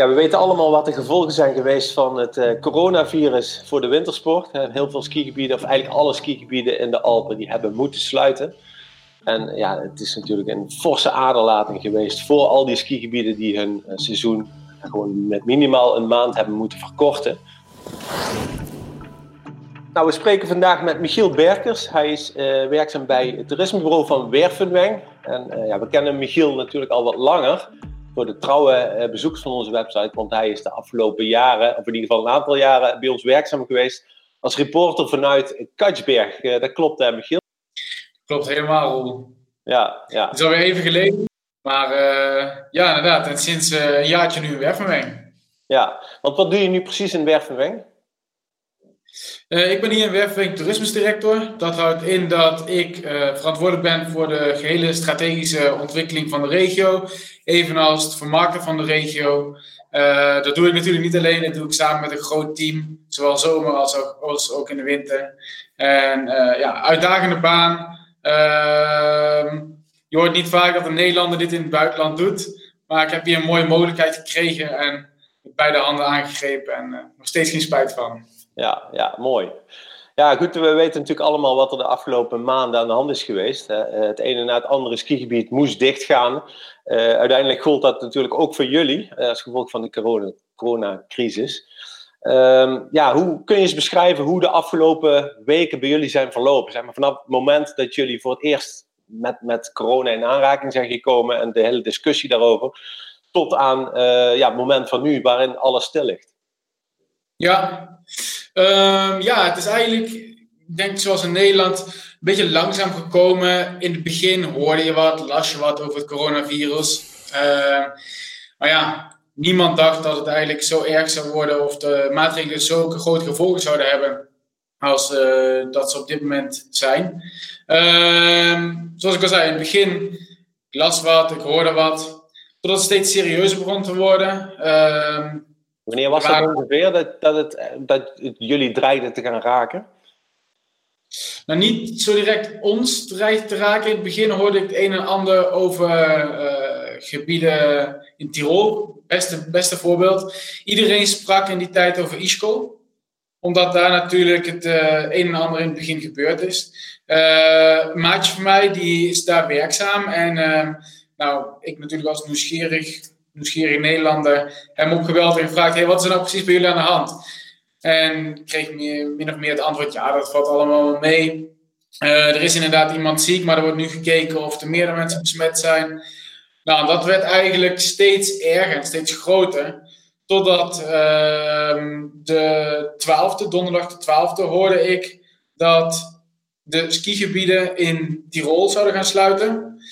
Ja, we weten allemaal wat de gevolgen zijn geweest van het uh, coronavirus voor de wintersport. Heel veel skigebieden, of eigenlijk alle skigebieden in de Alpen, die hebben moeten sluiten. En ja, het is natuurlijk een forse aderlating geweest voor al die skigebieden die hun uh, seizoen gewoon met minimaal een maand hebben moeten verkorten. Nou, we spreken vandaag met Michiel Berkers. Hij is uh, werkzaam bij het toerismebureau van Wervenweng. En ja, we kennen Michiel natuurlijk al wat langer voor de trouwe eh, bezoekers van onze website. Want hij is de afgelopen jaren, of in ieder geval een aantal jaren, bij ons werkzaam geweest als reporter vanuit Katsberg. Uh, dat klopt, hè, Michiel? Klopt helemaal, Ja, ja. Het is alweer even geleden. Maar uh, ja, inderdaad. En sinds een jaartje nu in Wervenweng. Ja, want wat doe je nu precies in Wervenweng? Uh, ik ben hier in Wervenwijk toerismesdirector. Dat houdt in dat ik uh, verantwoordelijk ben voor de gehele strategische ontwikkeling van de regio, evenals het vermarkten van de regio. Uh, dat doe ik natuurlijk niet alleen, dat doe ik samen met een groot team, zowel zomer als ook, als ook in de winter. En ja, uitdagende baan. Ehm, je hoort niet vaak dat een Nederlander dit in het buitenland doet, maar ik heb hier een mooie mogelijkheid gekregen en met beide handen aangegrepen en nog steeds geen spijt van ja, ja, mooi. Ja, goed, we weten natuurlijk allemaal wat er de afgelopen maanden aan de hand is geweest. Eh, het ene na het andere skigebied moest dichtgaan. Uh, uiteindelijk gold dat natuurlijk ook voor jullie, uh, als gevolg van de corona, coronacrisis. Um, ja, hoe kun je eens beschrijven hoe de afgelopen weken bij jullie zijn verlopen? Zeg maar, vanaf het moment dat jullie voor het eerst met, met corona in aanraking zijn gekomen en de hele discussie daarover, tot aan ja, het moment van nu waarin alles stil ligt. Ja, um, ja, het is eigenlijk, ik denk zoals in Nederland, een beetje langzaam gekomen. In het begin hoorde je wat, las je wat over het coronavirus. Uh, maar ja, niemand dacht dat het eigenlijk zo erg zou worden of de maatregelen zo grote gevolgen zouden hebben als uh, dat ze op dit moment zijn. Uh, zoals ik al zei, in het begin, ik las wat, ik hoorde wat, totdat het steeds serieuzer begon te worden. Wanneer was het ongeveer dat, dat, het, dat het jullie dreigde te gaan raken? Nou, niet zo direct ons dreigde te raken. In het begin hoorde ik het een en ander over uh, gebieden in Tirol. Beste, beste voorbeeld. Iedereen sprak in die tijd over Ischgl. Omdat daar natuurlijk het uh, een en ander in het begin gebeurd is. Uh, een maatje van mij die is daar werkzaam. En nou, ik natuurlijk als nieuwsgierig nieuwsgierige Nederlander hem opgebeld en gevraagd: wat is er nou precies bij jullie aan de hand? En kreeg meer, min of meer het antwoord: ja, dat valt allemaal mee. Uh, er is inderdaad iemand ziek, maar er wordt nu gekeken of er meerdere mensen besmet zijn. Nou, dat werd eigenlijk steeds erger en steeds groter. Totdat uh, de 12e, donderdag de 12e, hoorde ik dat de skigebieden in Tirol zouden gaan sluiten.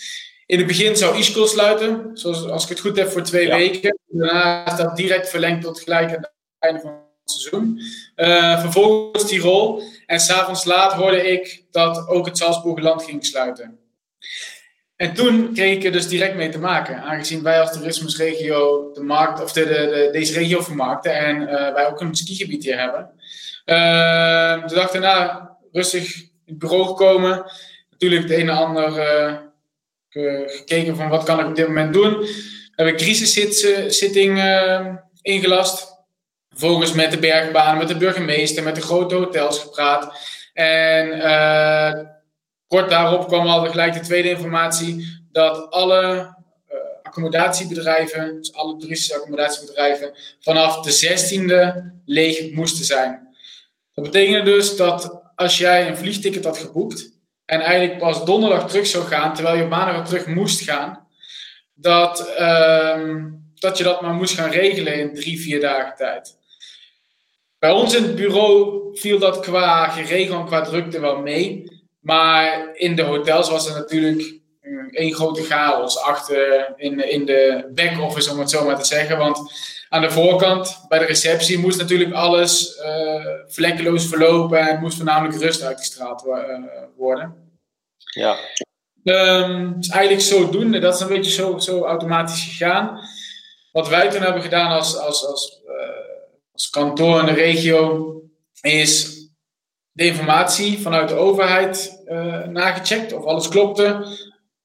In het begin zou Ischgl sluiten, zoals als ik het goed heb, voor twee weken. Daarna is dat direct verlengd tot gelijk aan het einde van het seizoen. Uh, vervolgens Tirol. En s'avonds laat hoorde ik dat ook het Salzburgerland ging sluiten. En toen kreeg ik er dus direct mee te maken, aangezien wij als toerismusregio de markt, of de, de, deze regio vermarkten en uh, wij ook een skigebied hier hebben. Uh, dacht ik, nou, rustig in het bureau gekomen. Natuurlijk het een en ander gekeken van wat kan ik op dit moment doen. We hebben een crisissitting uh, ingelast. Vervolgens met de bergbaan, met de burgemeester, met de grote hotels gepraat. En uh, kort daarop kwam al gelijk de tweede informatie dat alle accommodatiebedrijven, dus alle toeristische accommodatiebedrijven, vanaf de 16e leeg moesten zijn. Dat betekende dus dat als jij een vliegticket had geboekt, en eigenlijk pas donderdag terug zou gaan, terwijl je op maandag terug moest gaan, dat, uh, dat je dat maar moest gaan regelen in drie, vier dagen tijd. Bij ons in het bureau viel dat qua geregeld en qua drukte wel mee. Maar in de hotels was er natuurlijk één grote chaos achter in, in de back-office, om het zo maar te zeggen. Want aan de voorkant, bij de receptie, moest natuurlijk alles uh, vlekkeloos verlopen en moest voornamelijk rust uitgestraald uh, worden. Ja. Um, dus eigenlijk zodoende, dat is een beetje zo, zo automatisch gegaan. Wat wij toen hebben gedaan als, als, als, uh, als kantoor in de regio, is de informatie vanuit de overheid nagecheckt of alles klopte.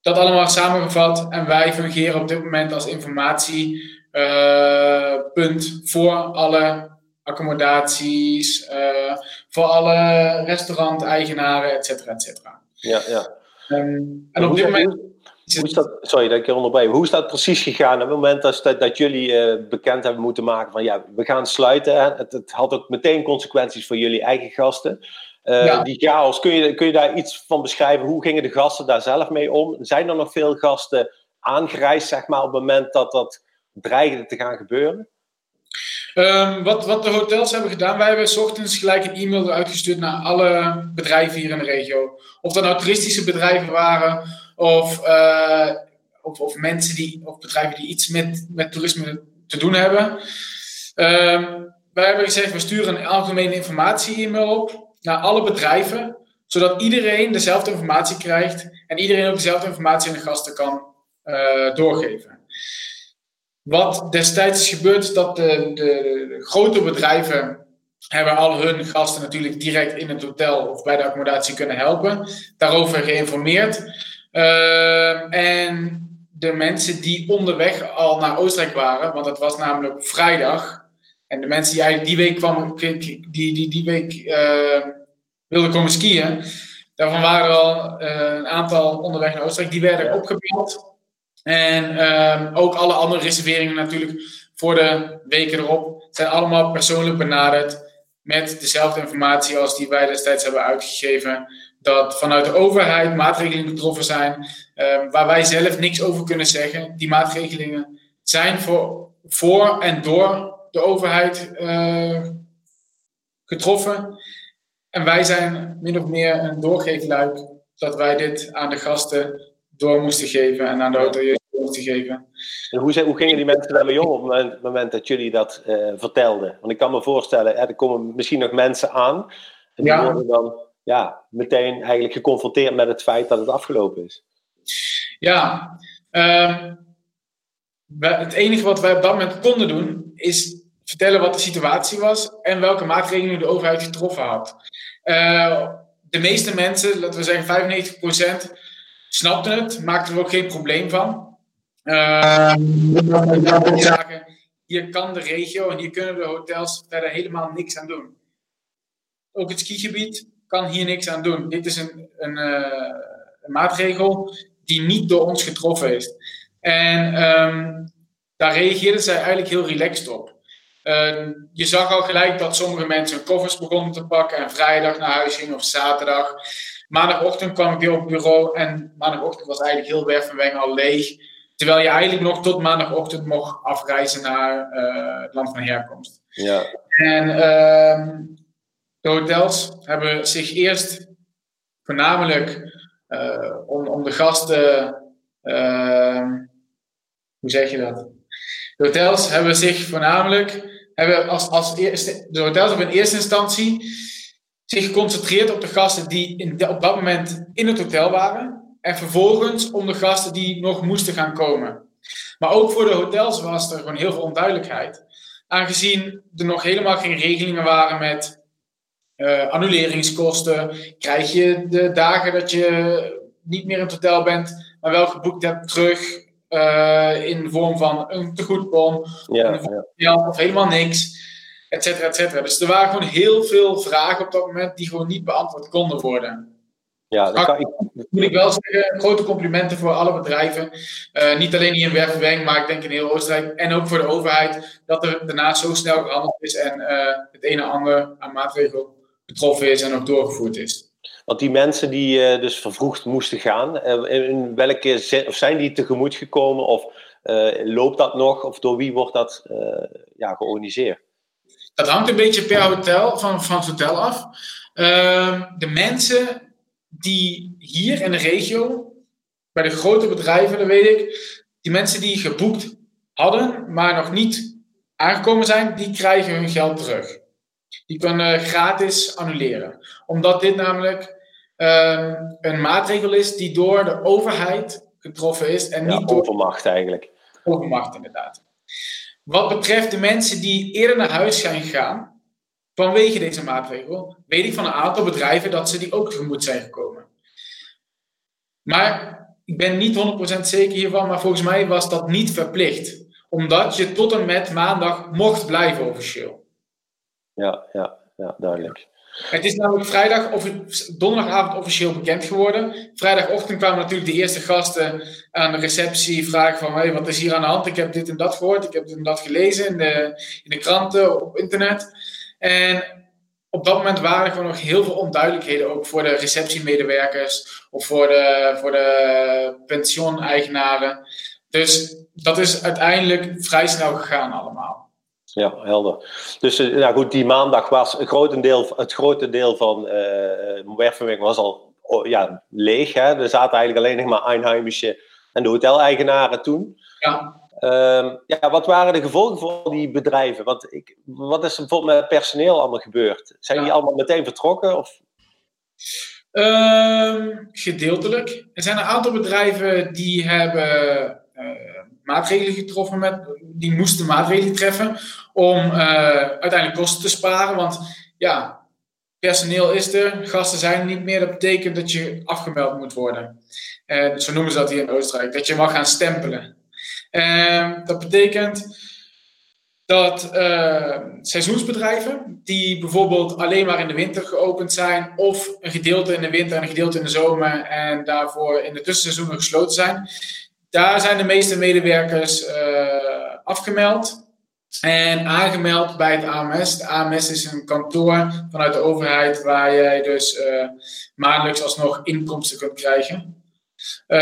Dat allemaal samengevat en wij fungeren op dit moment als informatie punt voor alle accommodaties, voor alle restauranteigenaren, et cetera, et cetera. Ja, ja. Um, en op dit moment hoe is dat, sorry dat ik je onderbreek. Hoe is dat precies gegaan op het moment dat, dat jullie uh, bekend hebben moeten maken van ja, we gaan sluiten. Het, het, had ook meteen consequenties voor jullie eigen gasten. Uh, Die chaos, kun je, kun je daar iets van beschrijven? Hoe gingen de gasten daar zelf mee om? Zijn er nog veel gasten aangereisd, zeg maar, op het moment dat dat dreigde te gaan gebeuren? Um, wat, wat de hotels hebben gedaan, wij hebben s ochtends gelijk een e-mail uitgestuurd naar alle bedrijven hier in de regio. Of dat nou toeristische bedrijven waren, of, uh, of, of, mensen die, of bedrijven die iets met, met toerisme te doen hebben. Um, wij hebben gezegd, we sturen een algemene informatie-e-mail op naar alle bedrijven, zodat iedereen dezelfde informatie krijgt en iedereen ook dezelfde informatie aan de gasten kan uh, doorgeven. Wat destijds is gebeurd, is dat de, de, de, grote bedrijven hebben al hun gasten natuurlijk direct in het hotel of bij de accommodatie kunnen helpen. Daarover geïnformeerd. Uh, en de mensen die onderweg al naar Oostenrijk waren, want het was namelijk vrijdag. En de mensen die eigenlijk die week kwamen, die, die, die week uh, wilden komen skiën. Daarvan waren al uh, een aantal onderweg naar Oostenrijk. Die werden opgebeld. En uh, ook alle andere reserveringen natuurlijk voor de weken erop zijn allemaal persoonlijk benaderd. Met dezelfde informatie als die wij destijds hebben uitgegeven dat vanuit de overheid maatregelingen getroffen zijn uh, waar wij zelf niks over kunnen zeggen. Die maatregelingen zijn voor, voor en door de overheid uh, getroffen. En wij zijn min of meer een doorgeefluik dat wij dit aan de gasten door moesten geven en aan de hoteliers moesten geven. En hoe, hoe gingen die mensen daarmee om op het moment dat jullie dat uh, vertelden? Want ik kan me voorstellen, er komen misschien nog mensen aan en die ja. worden dan ja, meteen eigenlijk geconfronteerd met het feit dat het afgelopen is. Ja, uh, het enige wat wij op dat moment konden doen, is vertellen wat de situatie was en welke maatregelen de overheid getroffen had. Uh, de meeste mensen, laten we zeggen 95%, snapten het, maakten er ook geen probleem van. Uh, zagen, hier kan de regio en hier kunnen de hotels verder helemaal niks aan doen. Ook het skigebied kan hier niks aan doen. Dit is een, een, uh, een maatregel die niet door ons getroffen is. En um, daar reageerden zij eigenlijk heel relaxed op. Uh, je zag al gelijk dat sommige mensen hun koffers begonnen te pakken en vrijdag naar huis gingen of zaterdag. Maandagochtend kwam ik weer op het bureau en maandagochtend was eigenlijk heel Wervenweng al leeg. Terwijl je eigenlijk nog tot maandagochtend mocht afreizen naar uh, het land van herkomst. Ja. En uh, de hotels hebben zich eerst voornamelijk uh, om, om de gasten. Uh, hoe zeg je dat? De hotels hebben zich voornamelijk. Hebben als, als eerste, de hotels hebben in eerste instantie zich geconcentreerd op de gasten die in, op dat moment in het hotel waren. En vervolgens om de gasten die nog moesten gaan komen. Maar ook voor de hotels was er gewoon heel veel onduidelijkheid. Aangezien er nog helemaal geen regelingen waren met uh, annuleringskosten. Krijg je de dagen dat je niet meer in het hotel bent, maar wel geboekt hebt terug uh, in de vorm van een tegoedbon ja, ja. of helemaal niks, et cetera, et cetera. Dus er waren gewoon heel veel vragen op dat moment die gewoon niet beantwoord konden worden. Ja, dat kan ik... moet ik wel zeggen, grote complimenten voor alle bedrijven. Uh, niet alleen hier in Wervenweng, maar ik denk in heel Oostenrijk. En ook voor de overheid, dat er daarna zo snel gehandeld is en uh, het een en ander aan maatregelen getroffen is en ook doorgevoerd is. Want die mensen die uh, dus vervroegd moesten gaan, in welke zin, of zijn die tegemoet gekomen of loopt dat nog of door wie wordt dat ja, georganiseerd? Dat hangt een beetje per hotel, van, van het hotel af. Ehm, de mensen die hier in de regio, bij de grote bedrijven, dat weet ik, die mensen die geboekt hadden, maar nog niet aangekomen zijn, die krijgen hun geld terug. Die kunnen gratis annuleren. Omdat dit namelijk uh, een maatregel is die door de overheid getroffen is. En ja, niet door overmacht eigenlijk. Overmacht, inderdaad. Wat betreft de mensen die eerder naar huis zijn gegaan, vanwege deze maatregel, weet ik van een aantal bedrijven dat ze die ook tegemoet zijn gekomen. Maar ik ben niet 100% zeker hiervan, maar volgens mij was dat niet verplicht omdat je tot en met maandag mocht blijven officieel. Ja, ja, ja duidelijk. Het is namelijk vrijdag of donderdagavond officieel bekend geworden. Vrijdagochtend kwamen natuurlijk de eerste gasten aan de receptie vragen van hey, wat is hier aan de hand? Ik heb dit en dat gehoord, ik heb dit en dat gelezen in de, in de kranten, op internet. En op dat moment waren er gewoon nog heel veel onduidelijkheden, ook voor de receptiemedewerkers of voor de, voor de pensioeneigenaren. Dus dat is uiteindelijk vrij snel gegaan allemaal. Ja, helder. Dus eh, nou goed, die maandag was een grotendeel, het grote deel van uh, was al oh, ja, leeg. Hè? Er zaten eigenlijk alleen nog maar Einheimische en de hoteleigenaren toen. Ja. Um, ja, wat waren de gevolgen voor die bedrijven? Want ik, wat is er bijvoorbeeld met personeel allemaal gebeurd? Zijn die allemaal meteen vertrokken? Of? Um, gedeeltelijk. Er zijn een aantal bedrijven die hebben uh, maatregelen getroffen met, die moesten maatregelen treffen om uh, uiteindelijk kosten te sparen. Want ja, personeel is er, gasten zijn er niet meer. Dat betekent dat je afgemeld moet worden. Uh, zo noemen ze dat hier in Oostenrijk. Dat je mag gaan stempelen. Uh, dat betekent dat uh, seizoensbedrijven, die bijvoorbeeld alleen maar in de winter geopend zijn, of een gedeelte in de winter en een gedeelte in de zomer, en daarvoor in de tussenseizoenen gesloten zijn, daar zijn de meeste medewerkers afgemeld en aangemeld bij het AMS. De AMS is een kantoor vanuit de overheid waar jij dus uh, maandelijks alsnog inkomsten kunt krijgen. Uh,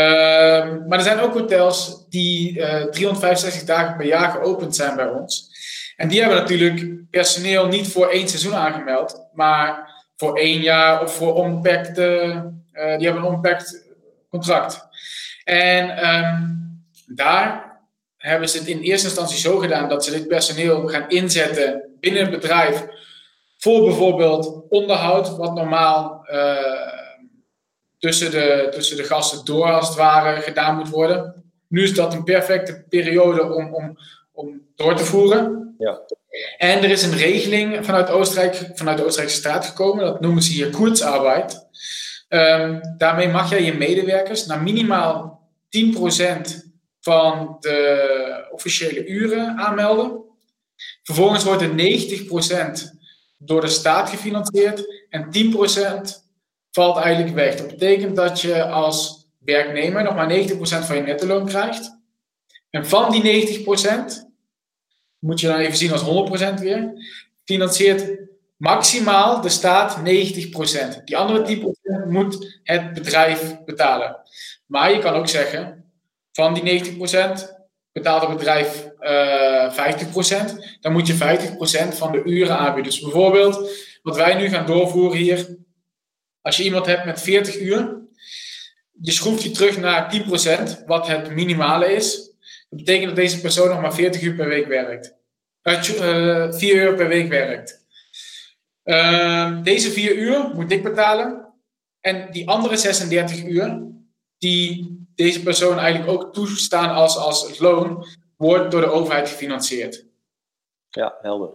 maar er zijn ook hotels die 365 dagen per jaar geopend zijn bij ons. En die hebben natuurlijk personeel niet voor één seizoen aangemeld, maar voor één jaar of voor onbeperkt, die hebben een onbeperkt contract. En um, daar hebben ze het in eerste instantie zo gedaan dat ze dit personeel gaan inzetten binnen het bedrijf voor bijvoorbeeld onderhoud, wat normaal uh, tussen, de, tussen de gasten door als het ware gedaan moet worden. Nu is dat een perfecte periode om, om, om door te voeren. Ja. En er is een regeling vanuit Oostenrijk, vanuit de Oostenrijkse staat gekomen, dat noemen ze hier Kurzarbeit. Um, daarmee mag jij je medewerkers naar minimaal 10% van de officiële uren aanmelden. Vervolgens wordt er 90% door de staat gefinancierd en 10% valt eigenlijk weg. Dat betekent dat je als werknemer nog maar 90% van je nettoloon krijgt. En van die 90% moet je dan even zien als 100% weer, financiert maximaal de staat 90%. Die andere 10% moet het bedrijf betalen. Maar je kan ook zeggen, van die 90% betaalt het bedrijf uh, 50%. Dan moet je 50% van de uren aanbieden. Dus bijvoorbeeld, wat wij nu gaan doorvoeren hier. Als je iemand hebt met 40 uur, je schroeft je terug naar 10%, wat het minimale is. Dat betekent dat deze persoon nog maar 40 uur per week werkt. Uh, uh, 4 uur per week werkt. Uh, deze 4 uur moet ik betalen. En die andere 36 uur, die deze persoon eigenlijk ook toestaan als, als loon, wordt door de overheid gefinancierd. Ja, helder.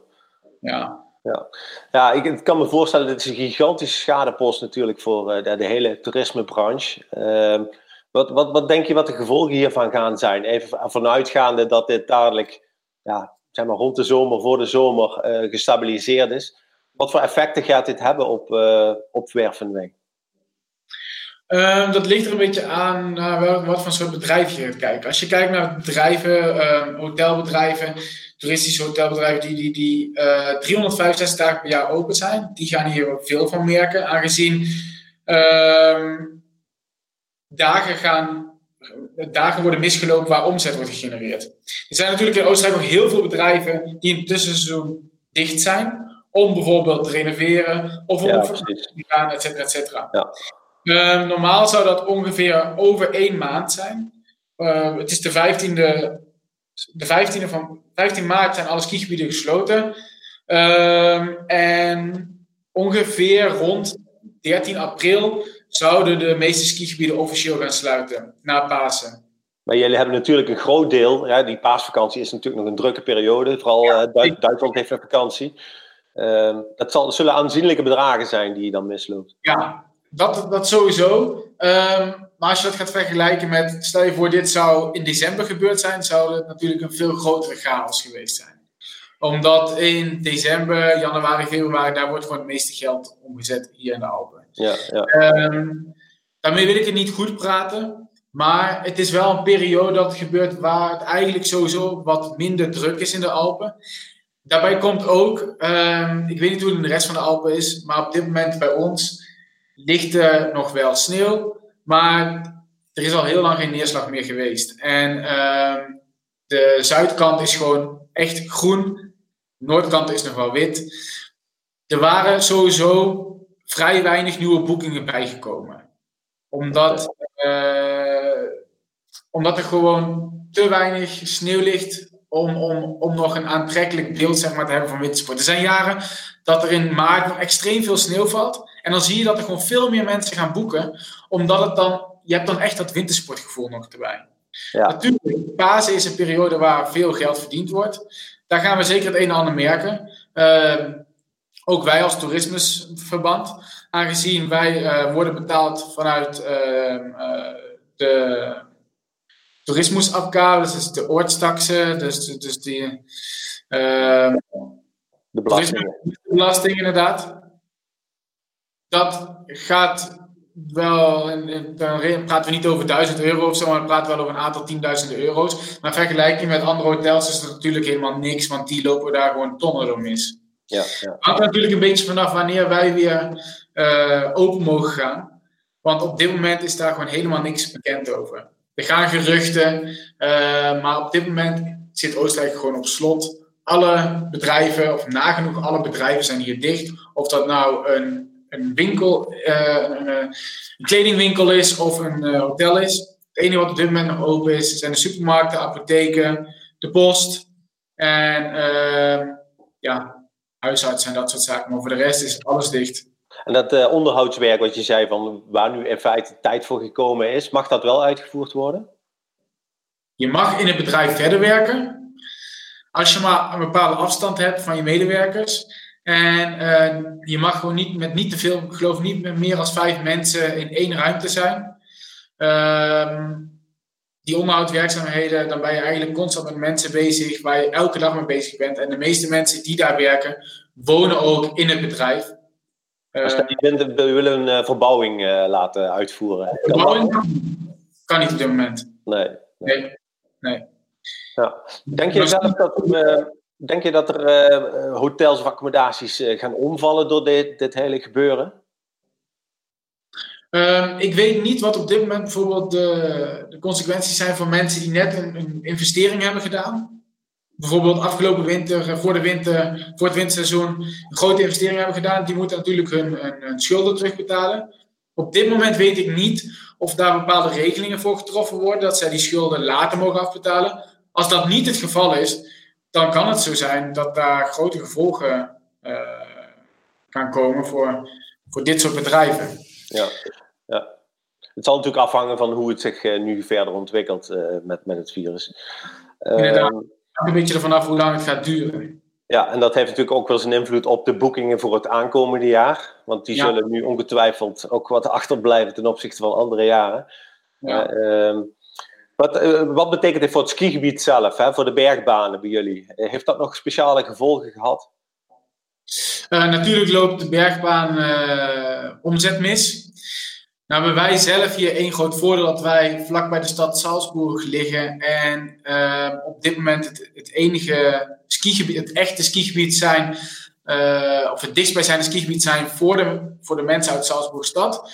Ja. Ja, ja ik kan me voorstellen, dit is een gigantische schadepost natuurlijk voor uh, de, de, hele toerismebranche. Uh, wat, wat, wat denk je wat de gevolgen hiervan gaan zijn? Even vanuitgaande dat dit dadelijk ja, zeg maar rond de zomer, voor de zomer uh, gestabiliseerd is. Wat voor effecten gaat dit hebben op, uh, op Wervenweg? Um, dat ligt er een beetje aan naar welk, wat voor soort bedrijf je gaat kijken. Als je kijkt naar bedrijven, um, hotelbedrijven, toeristische hotelbedrijven die, die, die uh, 365 dagen per jaar open zijn, die gaan hier veel van merken. Aangezien um, dagen, gaan, dagen worden misgelopen waar omzet wordt gegenereerd. Er zijn natuurlijk in Oostenrijk ook heel veel bedrijven die in het tussenseizoen dicht zijn. Om bijvoorbeeld te renoveren of om ja, te gaan, et cetera, et cetera. Ja. Uh, normaal zou dat ongeveer over één maand zijn. Uh, het is de 15e, de 15e van 15 maart zijn alle skigebieden gesloten. Uh, en ongeveer rond 13 april zouden de meeste skigebieden officieel gaan sluiten, na Pasen. Maar jullie hebben natuurlijk een groot deel, ja, die paasvakantie is natuurlijk nog een drukke periode, vooral ja, Duits Duitsland heeft een vakantie. Dat, zal, zullen aanzienlijke bedragen zijn die je dan misloopt. Ja, dat, dat sowieso. Um, maar als je dat gaat vergelijken met, stel je voor, dit zou in december gebeurd zijn, zou het natuurlijk een veel grotere chaos geweest zijn. Omdat in december, januari, februari, daar wordt gewoon het meeste geld omgezet hier in de Alpen. Ja, ja. Ehm, daarmee wil ik het niet goed praten, maar het is wel een periode dat gebeurt waar het eigenlijk sowieso wat minder druk is in de Alpen. Daarbij komt ook, ehm, ik weet niet hoe het in de rest van de Alpen is, maar op dit moment bij ons ligt er nog wel sneeuw, maar er is al heel lang geen neerslag meer geweest. En ehm, de zuidkant is gewoon echt groen, de noordkant is nog wel wit. Er waren sowieso vrij weinig nieuwe boekingen bijgekomen. Omdat, uh, omdat er gewoon te weinig sneeuw ligt om, om, om nog een aantrekkelijk beeld zeg maar, te hebben van wintersport. Er zijn jaren dat er in maart nog extreem veel sneeuw valt. En dan zie je dat er gewoon veel meer mensen gaan boeken. Omdat het dan, je hebt dan echt dat wintersportgevoel nog erbij. Ja. Natuurlijk, Pasen is een periode waar veel geld verdiend wordt. Daar gaan we zeker het een en ander merken. Uh, ook wij als toerismeverband. Aangezien wij uh, worden betaald vanuit uh, de toerismusafgabe, dus de oortstaxen, dus, dus die... de belasting. belasting inderdaad dat gaat wel, dan praten we niet over 1000 euro of zo, maar dan praten we wel over een aantal tienduizenden euro's. Maar vergelijking met andere hotels is het natuurlijk helemaal niks, want die lopen daar gewoon tonnen door mis. Ja, ja. Hangt natuurlijk een beetje vanaf wanneer wij weer uh, open mogen gaan. Want op dit moment is daar gewoon helemaal niks bekend over. Er gaan geruchten, uh, maar op dit moment zit Oostenrijk gewoon op slot. Alle bedrijven, of nagenoeg alle bedrijven zijn hier dicht. Of dat nou een een winkel, uh, een, een, kledingwinkel is of een uh, hotel is. Het enige wat op dit moment nog open is, zijn de supermarkten, apotheken, de post en ja, huisartsen en dat soort zaken. Maar voor de rest is alles dicht. En dat uh, onderhoudswerk wat je zei, van waar nu in feite tijd voor gekomen is, mag dat wel uitgevoerd worden? Je mag in het bedrijf verder werken. Als je maar een bepaalde afstand hebt van je medewerkers. En uh, je mag gewoon niet met niet te veel, ik geloof niet met meer dan vijf mensen in één ruimte zijn. Uh, die onderhoudswerkzaamheden, dan ben je eigenlijk constant met mensen bezig waar je elke dag mee bezig bent. En de meeste mensen die daar werken, wonen ook in het bedrijf. Uh, je willen een uh, verbouwing uh, laten uitvoeren. Verbouwing kan niet op dit moment. Nee. Nee. nee. nee. Ja. Denk je zelf dat Denk je dat er uh, hotels of accommodaties uh, gaan omvallen door dit, dit hele gebeuren? Uh, ik weet niet wat op dit moment bijvoorbeeld de, de consequenties zijn voor mensen die net een, een, investering hebben gedaan. Bijvoorbeeld afgelopen winter, voor, de winter, voor het winterseizoen, een grote investering hebben gedaan. Die moeten natuurlijk hun, hun schulden terugbetalen. Op dit moment weet ik niet of daar bepaalde regelingen voor getroffen worden, dat zij die schulden later mogen afbetalen. Als dat niet het geval is, dan kan het zo zijn dat daar grote gevolgen uh, gaan komen voor, voor dit soort bedrijven. Ja, ja. Het zal natuurlijk afhangen van hoe het zich uh, nu verder ontwikkelt uh, met, met het virus. Inderdaad, ehm, een beetje ervan af hoe lang het gaat duren. Ja, en dat heeft natuurlijk ook wel zijn invloed op de boekingen voor het aankomende jaar. Want die ja. zullen nu ongetwijfeld ook wat achterblijven ten opzichte van andere jaren. Ja. Uh, wat, uh, wat betekent dit voor het skigebied zelf, hè, voor de bergbanen bij jullie? Heeft dat nog speciale gevolgen gehad? Uh, natuurlijk loopt de bergbaan uh, omzet mis. Nou hebben wij zelf hier één groot voordeel dat wij vlak bij de stad Salzburg liggen. En op dit moment het, het, enige skigebied, het echte skigebied zijn, of het dichtstbijzijnde skigebied zijn voor de, voor de mensen uit Salzburg stad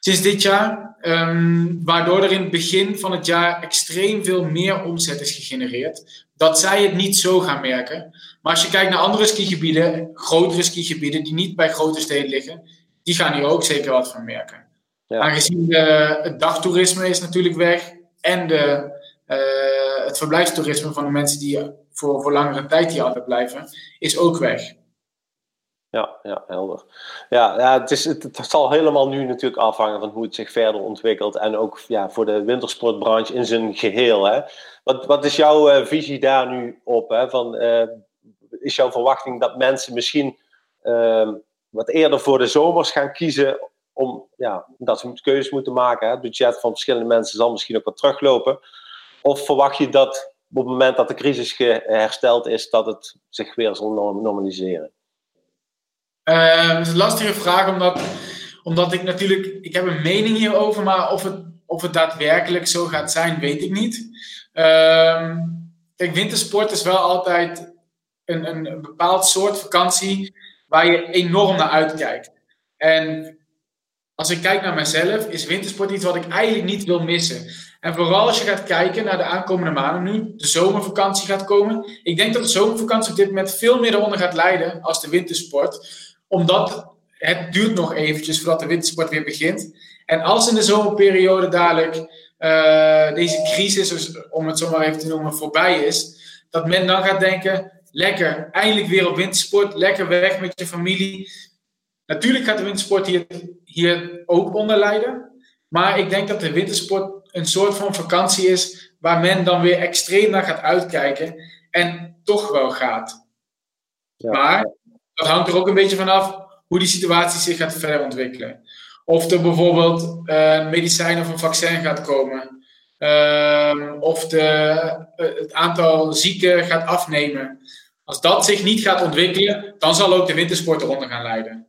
sinds dit jaar. Um, waardoor er in het begin van het jaar extreem veel meer omzet is gegenereerd. Dat zij het niet zo gaan merken. Maar als je kijkt naar andere skigebieden, grotere skigebieden die niet bij grote steden liggen, die gaan hier ook zeker wat van merken. Ja. Aangezien de, het dagtoerisme is natuurlijk weg en de, uh, het verblijfstoerisme van de mensen die voor, voor langere tijd hier altijd blijven, is ook weg. Ja, ja, helder. Ja, ja het, is, het, zal helemaal nu natuurlijk afhangen van hoe het zich verder ontwikkelt. En ook ja, voor de wintersportbranche in zijn geheel. Hè. Wat, wat is jouw uh, visie daar nu op? Hè? Van, uh, is jouw verwachting dat mensen misschien uh, wat eerder voor de zomers gaan kiezen om, ja, dat ze keuzes moeten maken. Hè. Het budget van verschillende mensen zal misschien ook wat teruglopen. Of verwacht je dat op het moment dat de crisis hersteld is, dat het zich weer zal normaliseren? Uh, dat is een lastige vraag, omdat, omdat ik natuurlijk, ik heb een mening hierover, maar of het, of het daadwerkelijk zo gaat zijn, weet ik niet. Uh, kijk, wintersport is wel altijd een, een, een bepaald soort vakantie waar je enorm naar uitkijkt. En als ik kijk naar mezelf, is wintersport iets wat ik eigenlijk niet wil missen. En vooral als je gaat kijken naar de aankomende maanden nu, de zomervakantie gaat komen. Ik denk dat de zomervakantie op dit moment veel meer eronder gaat leiden als de wintersport. Omdat het duurt nog eventjes voordat de wintersport weer begint. En als in de zomerperiode dadelijk uh, deze crisis, om het zo maar even te noemen, voorbij is. Dat men dan gaat denken, lekker, eindelijk weer op wintersport, lekker weg met je familie. Natuurlijk gaat de wintersport hier, hier ook onder lijden. Maar ik denk dat de wintersport een soort van vakantie is waar men dan weer extreem naar gaat uitkijken en toch wel gaat. Ja. Maar dat hangt er ook een beetje vanaf hoe die situatie zich gaat verder ontwikkelen. Of er bijvoorbeeld uh, medicijn of een vaccin gaat komen. Uh, of de, uh, het aantal zieken gaat afnemen. Als dat zich niet gaat ontwikkelen, dan zal ook de wintersport eronder gaan leiden.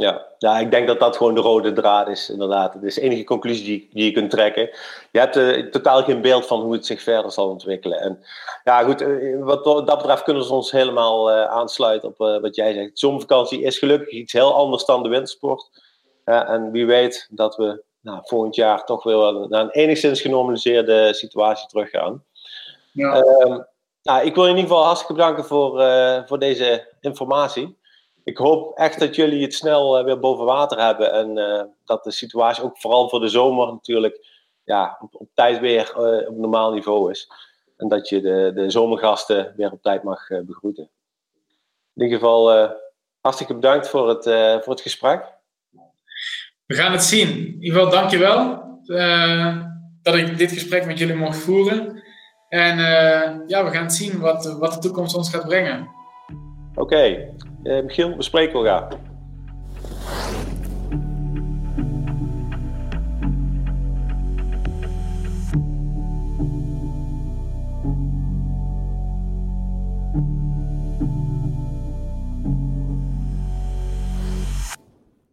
Ja, ja, ik denk dat dat gewoon de rode draad is, inderdaad. Het is de enige conclusie die, die je kunt trekken. Je hebt uh, totaal geen beeld van hoe het zich verder zal ontwikkelen. En ja, goed, uh, wat dat betreft kunnen we ons helemaal uh, aansluiten op wat jij zegt. Zomervakantie is gelukkig iets heel anders dan de wintersport. en wie weet dat we nou, volgend jaar toch weer naar een enigszins genormaliseerde situatie teruggaan. Ja. Ehm, nou, ik wil je in ieder geval hartstikke bedanken voor, voor deze informatie ik hoop echt dat jullie het snel uh, weer boven water hebben. En uh, dat de situatie ook vooral voor de zomer natuurlijk ja, op, op tijd weer uh, op normaal niveau is. En dat je de, de zomergasten weer op tijd mag begroeten. In ieder geval hartstikke bedankt voor het, voor het gesprek. We gaan het zien. In ieder geval dankjewel dat ik dit gesprek met jullie mocht voeren. En ja, we gaan zien wat, wat de toekomst ons gaat brengen. Oké, okay. Uh, Michiel, we spreken elkaar.